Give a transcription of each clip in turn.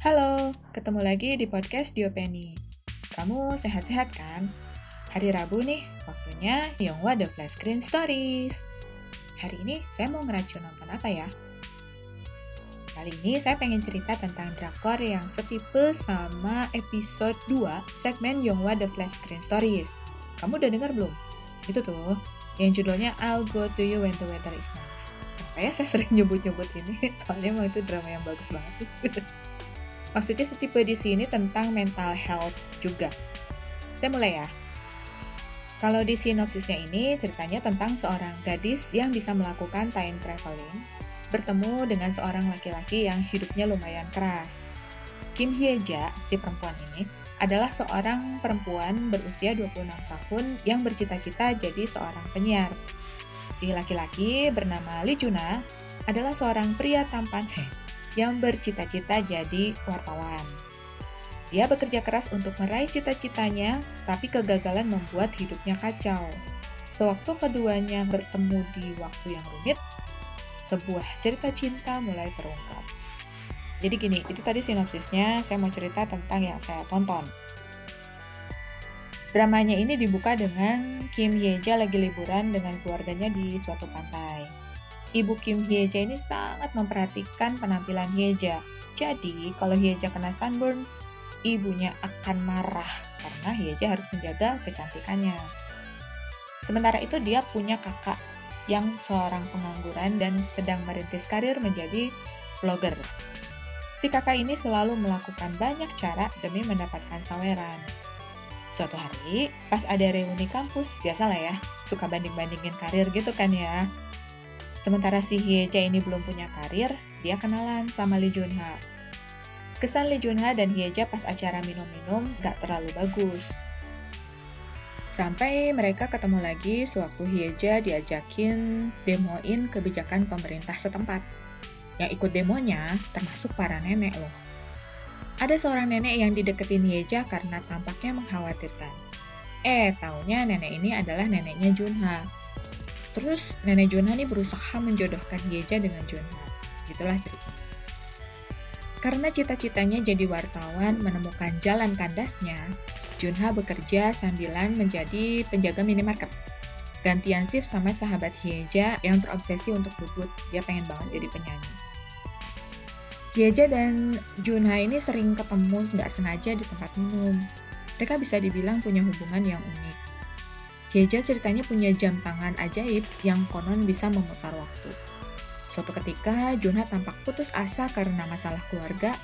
Halo, ketemu lagi di podcast Diopeni. Kamu sehat-sehat kan? Hari Rabu nih, waktunya Yonghwa The Flash Screen Stories. Hari ini saya mau ngeracun nonton apa ya? Kali ini saya pengen cerita tentang drakor yang setipe sama episode 2 segmen Yonghwa The Flash Screen Stories. Kamu udah dengar belum? Itu tuh, yang judulnya I'll Go To You When The Weather Is Nice. Kenapa ya saya sering nyebut-nyebut ini? Soalnya emang itu drama yang bagus banget. Maksudnya setipe di sini tentang mental health juga. Saya mulai ya. Kalau di sinopsisnya ini ceritanya tentang seorang gadis yang bisa melakukan time traveling bertemu dengan seorang laki-laki yang hidupnya lumayan keras. Kim Hye-ja, si perempuan ini, adalah seorang perempuan berusia 26 tahun yang bercita-cita jadi seorang penyiar. Si laki-laki bernama Lee Juna adalah seorang pria tampan, heh, yang bercita-cita jadi wartawan. Dia bekerja keras untuk meraih cita-citanya, tapi kegagalan membuat hidupnya kacau. Sewaktu keduanya bertemu di waktu yang rumit, sebuah cerita cinta mulai terungkap. Jadi gini, itu tadi sinopsisnya, saya mau cerita tentang yang saya tonton. Dramanya ini dibuka dengan Kim Yeja lagi liburan dengan keluarganya di suatu pantai. Ibu Kim Hyeja ini sangat memperhatikan penampilan Hyeja. Jadi, kalau Hyeja kena sunburn, ibunya akan marah karena Hyeja harus menjaga kecantikannya. Sementara itu dia punya kakak yang seorang pengangguran dan sedang merintis karir menjadi vlogger. Si kakak ini selalu melakukan banyak cara demi mendapatkan saweran. Suatu hari, pas ada reuni kampus, biasalah ya, suka banding-bandingin karir gitu kan ya. Sementara si Hyeja ini belum punya karir, dia kenalan sama Lee Junha. Kesan Lee Junha dan Hyeja pas acara minum-minum gak terlalu bagus. Sampai mereka ketemu lagi sewaktu Hyeja diajakin demoin kebijakan pemerintah setempat. Yang ikut demonya termasuk para nenek loh. Ada seorang nenek yang dideketin Hyeja karena tampaknya mengkhawatirkan. Eh, taunya nenek ini adalah neneknya Junha, Terus nenek Jonah nih berusaha menjodohkan Yeja dengan Jonah. Gitulah cerita. Karena cita-citanya jadi wartawan menemukan jalan kandasnya, Junha bekerja sambilan menjadi penjaga minimarket. Gantian shift sama sahabat Hyeja yang terobsesi untuk debut. Dia pengen banget jadi penyanyi. Hyeja dan Junha ini sering ketemu nggak sengaja di tempat minum. Mereka bisa dibilang punya hubungan yang unik. Jeja ceritanya punya jam tangan ajaib yang konon bisa memutar waktu. Suatu ketika, Junha tampak putus asa karena masalah keluarga,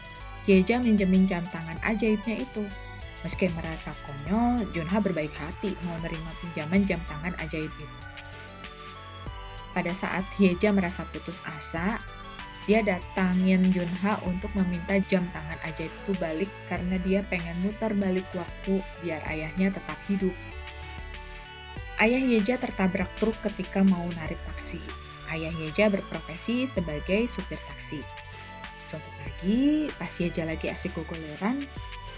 Jeja minjemin jam tangan ajaibnya itu. Meski merasa konyol, Junha berbaik hati mau menerima pinjaman jam tangan ajaib itu. Pada saat Hyeja merasa putus asa, dia datangin Junha untuk meminta jam tangan ajaib itu balik karena dia pengen muter balik waktu biar ayahnya tetap hidup. Ayah Yeja tertabrak truk ketika mau narik taksi. Ayah Yeja berprofesi sebagai supir taksi. Suatu pagi, pas Yeja lagi asik gogoleran,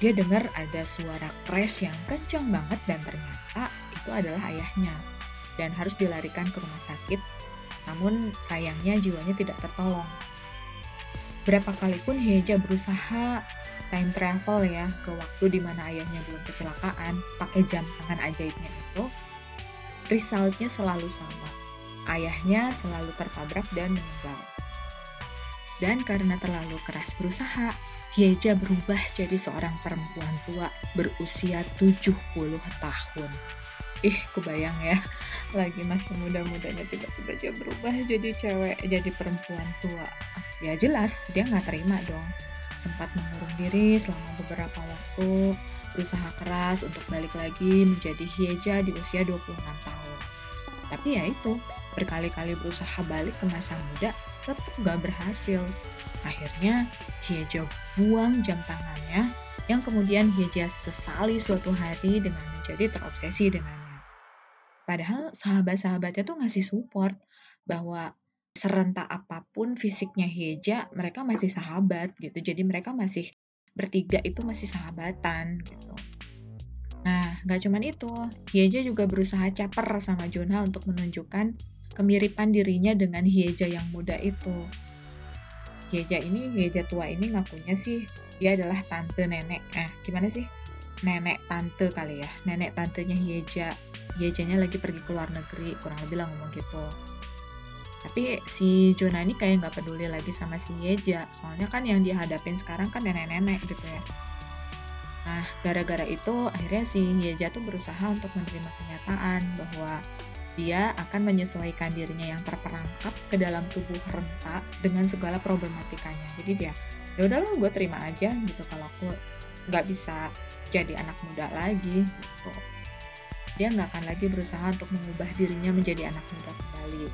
dia dengar ada suara crash yang kencang banget dan ternyata itu adalah ayahnya dan harus dilarikan ke rumah sakit. Namun sayangnya jiwanya tidak tertolong. Berapa kali pun Yeja berusaha time travel ya ke waktu di mana ayahnya belum kecelakaan pakai jam tangan ajaibnya itu, resultnya selalu sama. Ayahnya selalu tertabrak dan meninggal. Dan karena terlalu keras berusaha, Hyeja berubah jadi seorang perempuan tua berusia 70 tahun. Ih, kebayang ya, lagi masih muda-mudanya tiba-tiba dia berubah jadi cewek, jadi perempuan tua. Ya jelas, dia nggak terima dong. Sempat mengurung diri selama beberapa waktu, berusaha keras untuk balik lagi menjadi Hyeja di usia 26 tahun. Tapi ya itu, berkali-kali berusaha balik ke masa muda, tetap gak berhasil. Akhirnya, Hyeja buang jam tangannya, yang kemudian Hyeja sesali suatu hari dengan menjadi terobsesi dengannya. Padahal sahabat-sahabatnya tuh ngasih support bahwa serentak apa pun fisiknya Hyeja, mereka masih sahabat gitu. Jadi mereka masih bertiga itu masih sahabatan gitu. Nah, nggak cuman itu, Hyeja juga berusaha caper sama Jonah untuk menunjukkan kemiripan dirinya dengan Hyeja yang muda itu. Hyeja ini, Hyeja tua ini ngakunya sih dia adalah tante nenek eh gimana sih nenek tante kali ya nenek tantenya Hyeja Hyejanya lagi pergi ke luar negeri kurang lebih lah ngomong gitu tapi si Juna ini kayak nggak peduli lagi sama si Yeja. Soalnya kan yang dihadapin sekarang kan nenek-nenek gitu ya. Nah gara-gara itu akhirnya si Yeja tuh berusaha untuk menerima kenyataan bahwa dia akan menyesuaikan dirinya yang terperangkap ke dalam tubuh renta dengan segala problematikanya. Jadi dia ya udahlah gue terima aja gitu kalau aku nggak bisa jadi anak muda lagi gitu. Dia nggak akan lagi berusaha untuk mengubah dirinya menjadi anak muda kembali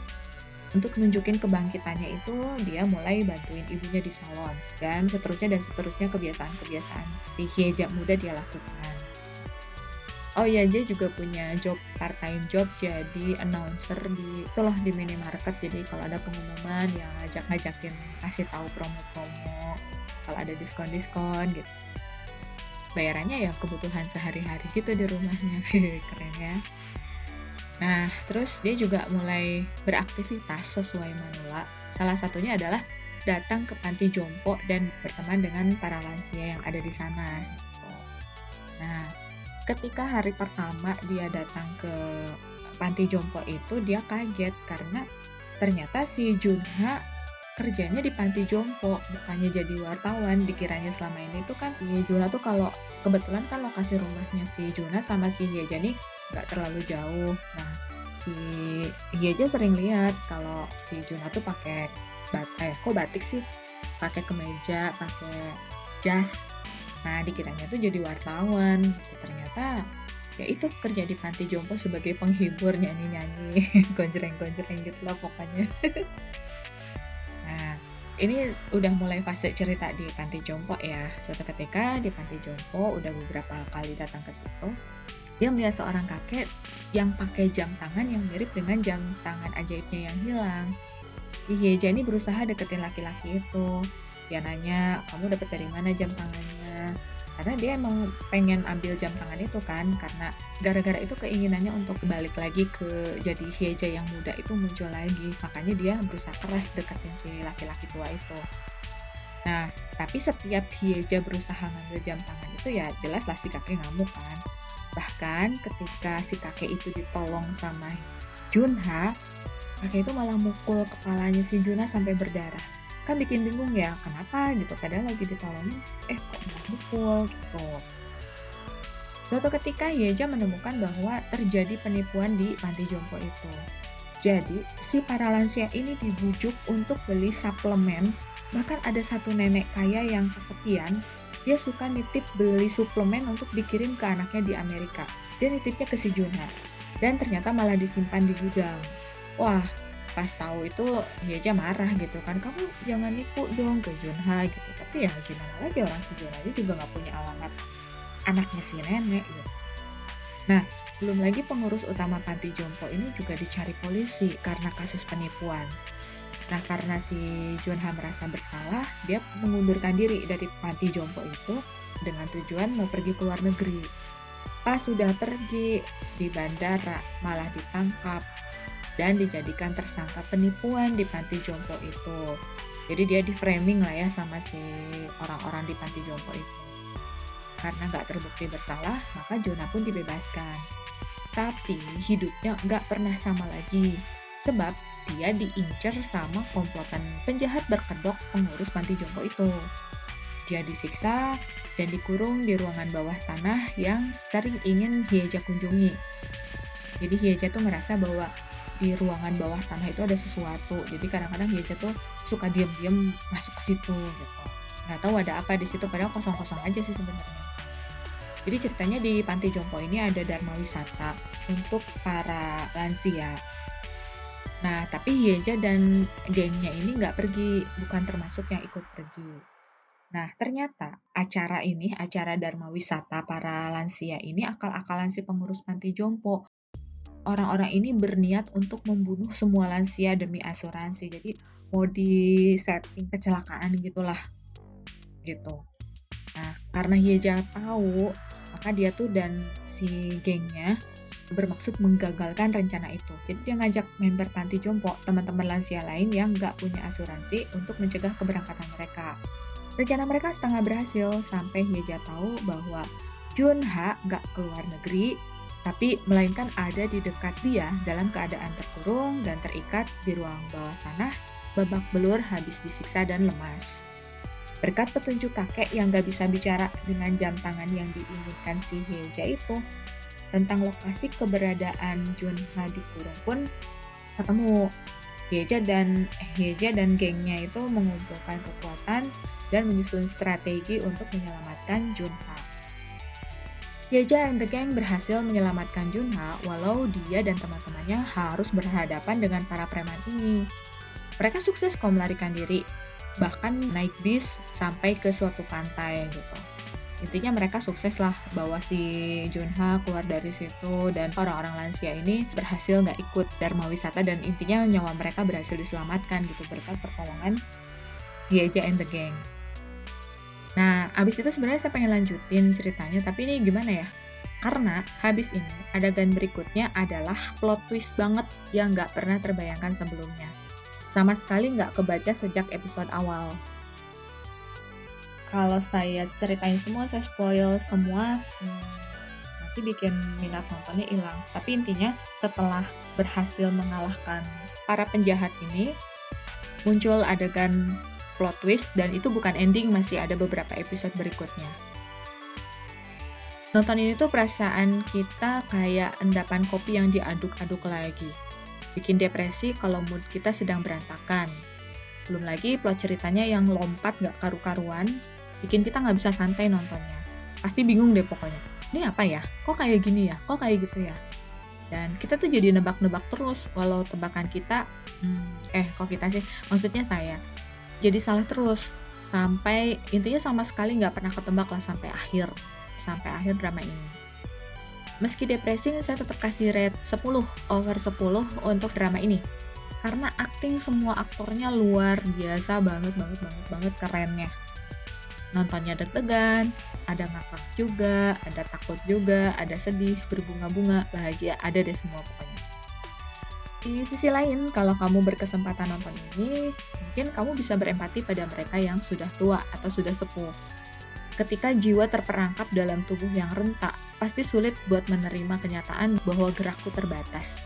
untuk nunjukin kebangkitannya itu dia mulai bantuin ibunya di salon dan seterusnya dan seterusnya kebiasaan-kebiasaan si Hyeja muda dia lakukan. Oh iya dia juga punya job part time job jadi announcer di itulah di minimarket jadi kalau ada pengumuman yang ngajak-ngajakin kasih tahu promo-promo kalau ada diskon-diskon gitu. Bayarannya ya kebutuhan sehari-hari gitu di rumahnya. Keren ya. Nah, terus dia juga mulai beraktivitas sesuai manula. Salah satunya adalah datang ke panti jompo dan berteman dengan para lansia yang ada di sana. Nah, ketika hari pertama dia datang ke panti jompo itu, dia kaget karena ternyata si Junha kerjanya di panti jompo bukannya jadi wartawan dikiranya selama ini tuh kan si Junha tuh kalau kebetulan kan lokasi rumahnya si Juna sama si Hyeja nih nggak terlalu jauh. Nah si Hyeja sering lihat kalau si Juna tuh pakai bat eh kok batik sih? Pakai kemeja pakai jas. Nah dikiranya tuh jadi wartawan. Gitu. ternyata ya itu kerja di panti jompo sebagai penghibur nyanyi-nyanyi gonjreng-gonjreng gitu lah pokoknya. Ini udah mulai fase cerita di panti jompo ya. Suatu ketika di panti jompo udah beberapa kali datang ke situ, dia melihat seorang kakek yang pakai jam tangan yang mirip dengan jam tangan ajaibnya yang hilang. Si Hyeja ini berusaha deketin laki-laki itu. Dia nanya, kamu dapat dari mana jam tangannya? karena dia emang pengen ambil jam tangan itu kan karena gara-gara itu keinginannya untuk balik lagi ke jadi Hyeja yang muda itu muncul lagi makanya dia berusaha keras deketin si laki-laki tua itu nah tapi setiap Hyeja berusaha ngambil jam tangan itu ya jelas lah si kakek ngamuk kan bahkan ketika si kakek itu ditolong sama Junha kakek itu malah mukul kepalanya si Junha sampai berdarah. Kan bikin bingung ya kenapa gitu? Padahal lagi ditolongin eh kok malah mukul? gitu. Suatu ketika Yeja menemukan bahwa terjadi penipuan di panti jompo itu. Jadi si para lansia ini dibujuk untuk beli suplemen. Bahkan ada satu nenek kaya yang kesepian dia suka nitip beli suplemen untuk dikirim ke anaknya di Amerika. Dia nitipnya ke si Junha dan ternyata malah disimpan di gudang. Wah pas tahu itu ya aja marah gitu kan. Kamu jangan nipu dong ke Junha gitu. Tapi ya gimana lagi orang si Junha juga nggak punya alamat anaknya si nenek gitu. Nah belum lagi pengurus utama panti jompo ini juga dicari polisi karena kasus penipuan nah karena si Junha merasa bersalah dia mengundurkan diri dari panti jompo itu dengan tujuan mau pergi ke luar negeri pas sudah pergi di bandara malah ditangkap dan dijadikan tersangka penipuan di panti jompo itu. Jadi dia di framing lah ya sama si orang-orang di panti jompo itu. Karena nggak terbukti bersalah, maka Jonah pun dibebaskan. Tapi hidupnya nggak pernah sama lagi, sebab dia diincar sama komplotan penjahat berkedok pengurus panti jompo itu. Dia disiksa dan dikurung di ruangan bawah tanah yang sering ingin Hieja kunjungi. Jadi Hieja tuh ngerasa bahwa di ruangan bawah tanah itu ada sesuatu jadi kadang-kadang dia tuh suka diam-diam masuk ke situ gitu nggak tahu ada apa di situ padahal kosong-kosong aja sih sebenarnya jadi ceritanya di Panti Jompo ini ada Dharma Wisata untuk para lansia. Nah, tapi Hyeja dan gengnya ini nggak pergi, bukan termasuk yang ikut pergi. Nah, ternyata acara ini, acara Dharma Wisata para lansia ini akal-akalan si pengurus Panti Jompo orang-orang ini berniat untuk membunuh semua lansia demi asuransi. Jadi mau di setting kecelakaan gitulah. Gitu. Nah, karena Hyeja tahu, maka dia tuh dan si gengnya bermaksud menggagalkan rencana itu. Jadi dia ngajak member panti jompo, teman-teman lansia lain yang nggak punya asuransi untuk mencegah keberangkatan mereka. Rencana mereka setengah berhasil sampai Hyeja tahu bahwa Junha nggak keluar negeri, tapi melainkan ada di dekat dia dalam keadaan terkurung dan terikat di ruang bawah tanah, babak belur habis disiksa dan lemas. Berkat petunjuk kakek yang gak bisa bicara dengan jam tangan yang diinginkan si Hyeja itu, tentang lokasi keberadaan Junha di kurung pun ketemu. Hyeja dan Hyeja dan gengnya itu mengumpulkan kekuatan dan menyusun strategi untuk menyelamatkan Junha. Hyeja and the gang berhasil menyelamatkan Junha walau dia dan teman-temannya harus berhadapan dengan para preman ini. Mereka sukses kok melarikan diri, bahkan naik bis sampai ke suatu pantai gitu. Intinya mereka sukses lah bawa si Junha keluar dari situ dan orang-orang lansia ini berhasil nggak ikut Dharma wisata dan intinya nyawa mereka berhasil diselamatkan gitu berkat pertolongan Yeja and the Gang. Nah, abis itu sebenarnya saya pengen lanjutin ceritanya, tapi ini gimana ya? Karena habis ini, adegan berikutnya adalah plot twist banget yang nggak pernah terbayangkan sebelumnya. Sama sekali nggak kebaca sejak episode awal. Kalau saya ceritain semua, saya spoil semua, hmm, nanti bikin minat nontonnya hilang. Tapi intinya, setelah berhasil mengalahkan para penjahat ini, muncul adegan plot twist dan itu bukan ending, masih ada beberapa episode berikutnya. Nonton ini tuh perasaan kita kayak endapan kopi yang diaduk-aduk lagi. Bikin depresi kalau mood kita sedang berantakan. Belum lagi plot ceritanya yang lompat gak karu-karuan, bikin kita nggak bisa santai nontonnya. Pasti bingung deh pokoknya. Ini apa ya? Kok kayak gini ya? Kok kayak gitu ya? Dan kita tuh jadi nebak-nebak terus, walau tebakan kita, hmm, eh kok kita sih? Maksudnya saya, jadi salah terus sampai intinya sama sekali nggak pernah ketebak lah sampai akhir sampai akhir drama ini. Meski depresi, saya tetap kasih rate 10 over 10 untuk drama ini. Karena acting semua aktornya luar biasa banget banget banget banget kerennya. Nontonnya deg-degan, ada ngakak juga, ada takut juga, ada sedih, berbunga-bunga, bahagia, ada deh semua pokoknya. Di sisi lain, kalau kamu berkesempatan nonton ini, mungkin kamu bisa berempati pada mereka yang sudah tua atau sudah sepuh. Ketika jiwa terperangkap dalam tubuh yang rentak, pasti sulit buat menerima kenyataan bahwa gerakku terbatas.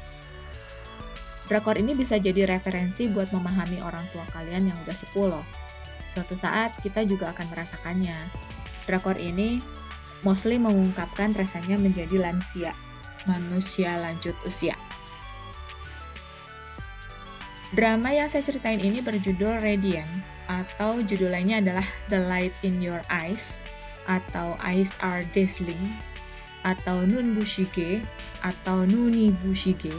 Drakor ini bisa jadi referensi buat memahami orang tua kalian yang udah sepuh loh. Suatu saat kita juga akan merasakannya. Drakor ini mostly mengungkapkan rasanya menjadi lansia, manusia lanjut usia. Drama yang saya ceritain ini berjudul Radiant atau judul lainnya adalah The Light in Your Eyes atau Eyes Are Dazzling atau Nun Bushige atau Nuni Bushige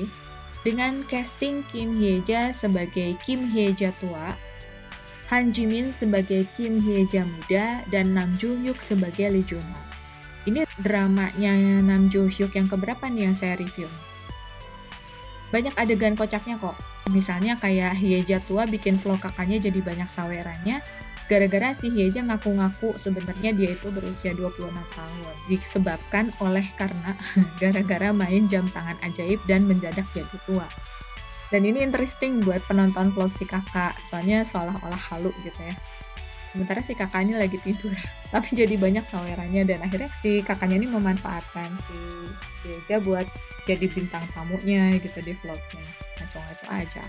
dengan casting Kim Hyeja sebagai Kim Hyeja tua, Han Jimin sebagai Kim Hyeja muda, dan Nam Joo Hyuk sebagai Lee Joon Ho. Ini dramanya Nam Joo Hyuk yang keberapa nih yang saya review? Banyak adegan kocaknya kok Misalnya kayak Hyeja tua bikin vlog kakaknya jadi banyak sawerannya, gara-gara si Hyeja ngaku-ngaku sebenarnya dia itu berusia 26 tahun. Disebabkan oleh karena gara-gara main jam tangan ajaib dan mendadak jadi tua. Dan ini interesting buat penonton vlog si kakak, soalnya seolah-olah halu gitu ya. Sementara si kakak ini lagi tidur, tapi jadi banyak sawerannya dan akhirnya si kakaknya ini memanfaatkan si Hyeja buat jadi bintang tamunya gitu di vlognya. Ngaco-ngaco aja.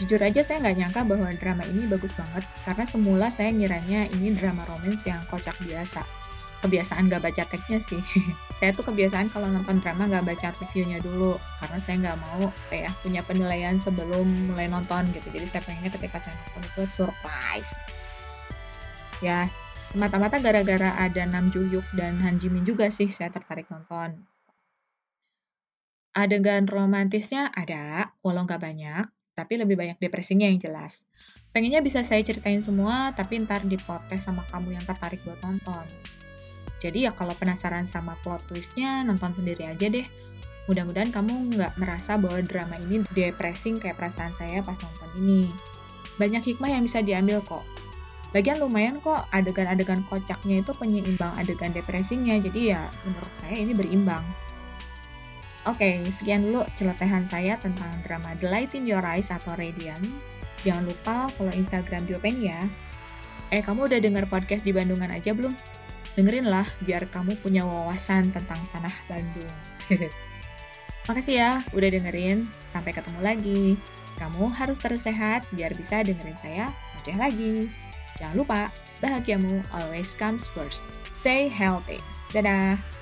Jujur aja saya nggak nyangka bahwa drama ini bagus banget. Karena semula saya ngiranya ini drama romance yang kocak biasa kebiasaan gak baca tagnya sih saya tuh kebiasaan kalau nonton drama gak baca reviewnya dulu karena saya nggak mau kayak punya penilaian sebelum mulai nonton gitu jadi saya pengennya ketika saya nonton itu surprise ya semata-mata gara-gara ada Nam Joo Hyuk dan Han Ji Min juga sih saya tertarik nonton Adegan romantisnya ada, walau nggak banyak, tapi lebih banyak depresinya yang jelas. Pengennya bisa saya ceritain semua, tapi ntar diprotes sama kamu yang tertarik buat nonton. Jadi ya kalau penasaran sama plot twistnya, nonton sendiri aja deh. Mudah-mudahan kamu nggak merasa bahwa drama ini depressing kayak perasaan saya pas nonton ini. Banyak hikmah yang bisa diambil kok. Lagian lumayan kok adegan-adegan kocaknya itu penyeimbang adegan depresinya, jadi ya menurut saya ini berimbang. Oke, sekian dulu celotehan saya tentang drama The Light in Your Eyes atau Radiant. Jangan lupa follow Instagram Diopenia. Eh, kamu udah denger podcast di Bandungan aja belum? Dengerin lah, biar kamu punya wawasan tentang tanah Bandung. Makasih ya udah dengerin. Sampai ketemu lagi. Kamu harus terus sehat biar bisa dengerin saya ngoceh lagi. Jangan lupa, bahagiamu always comes first. Stay healthy. Dadah!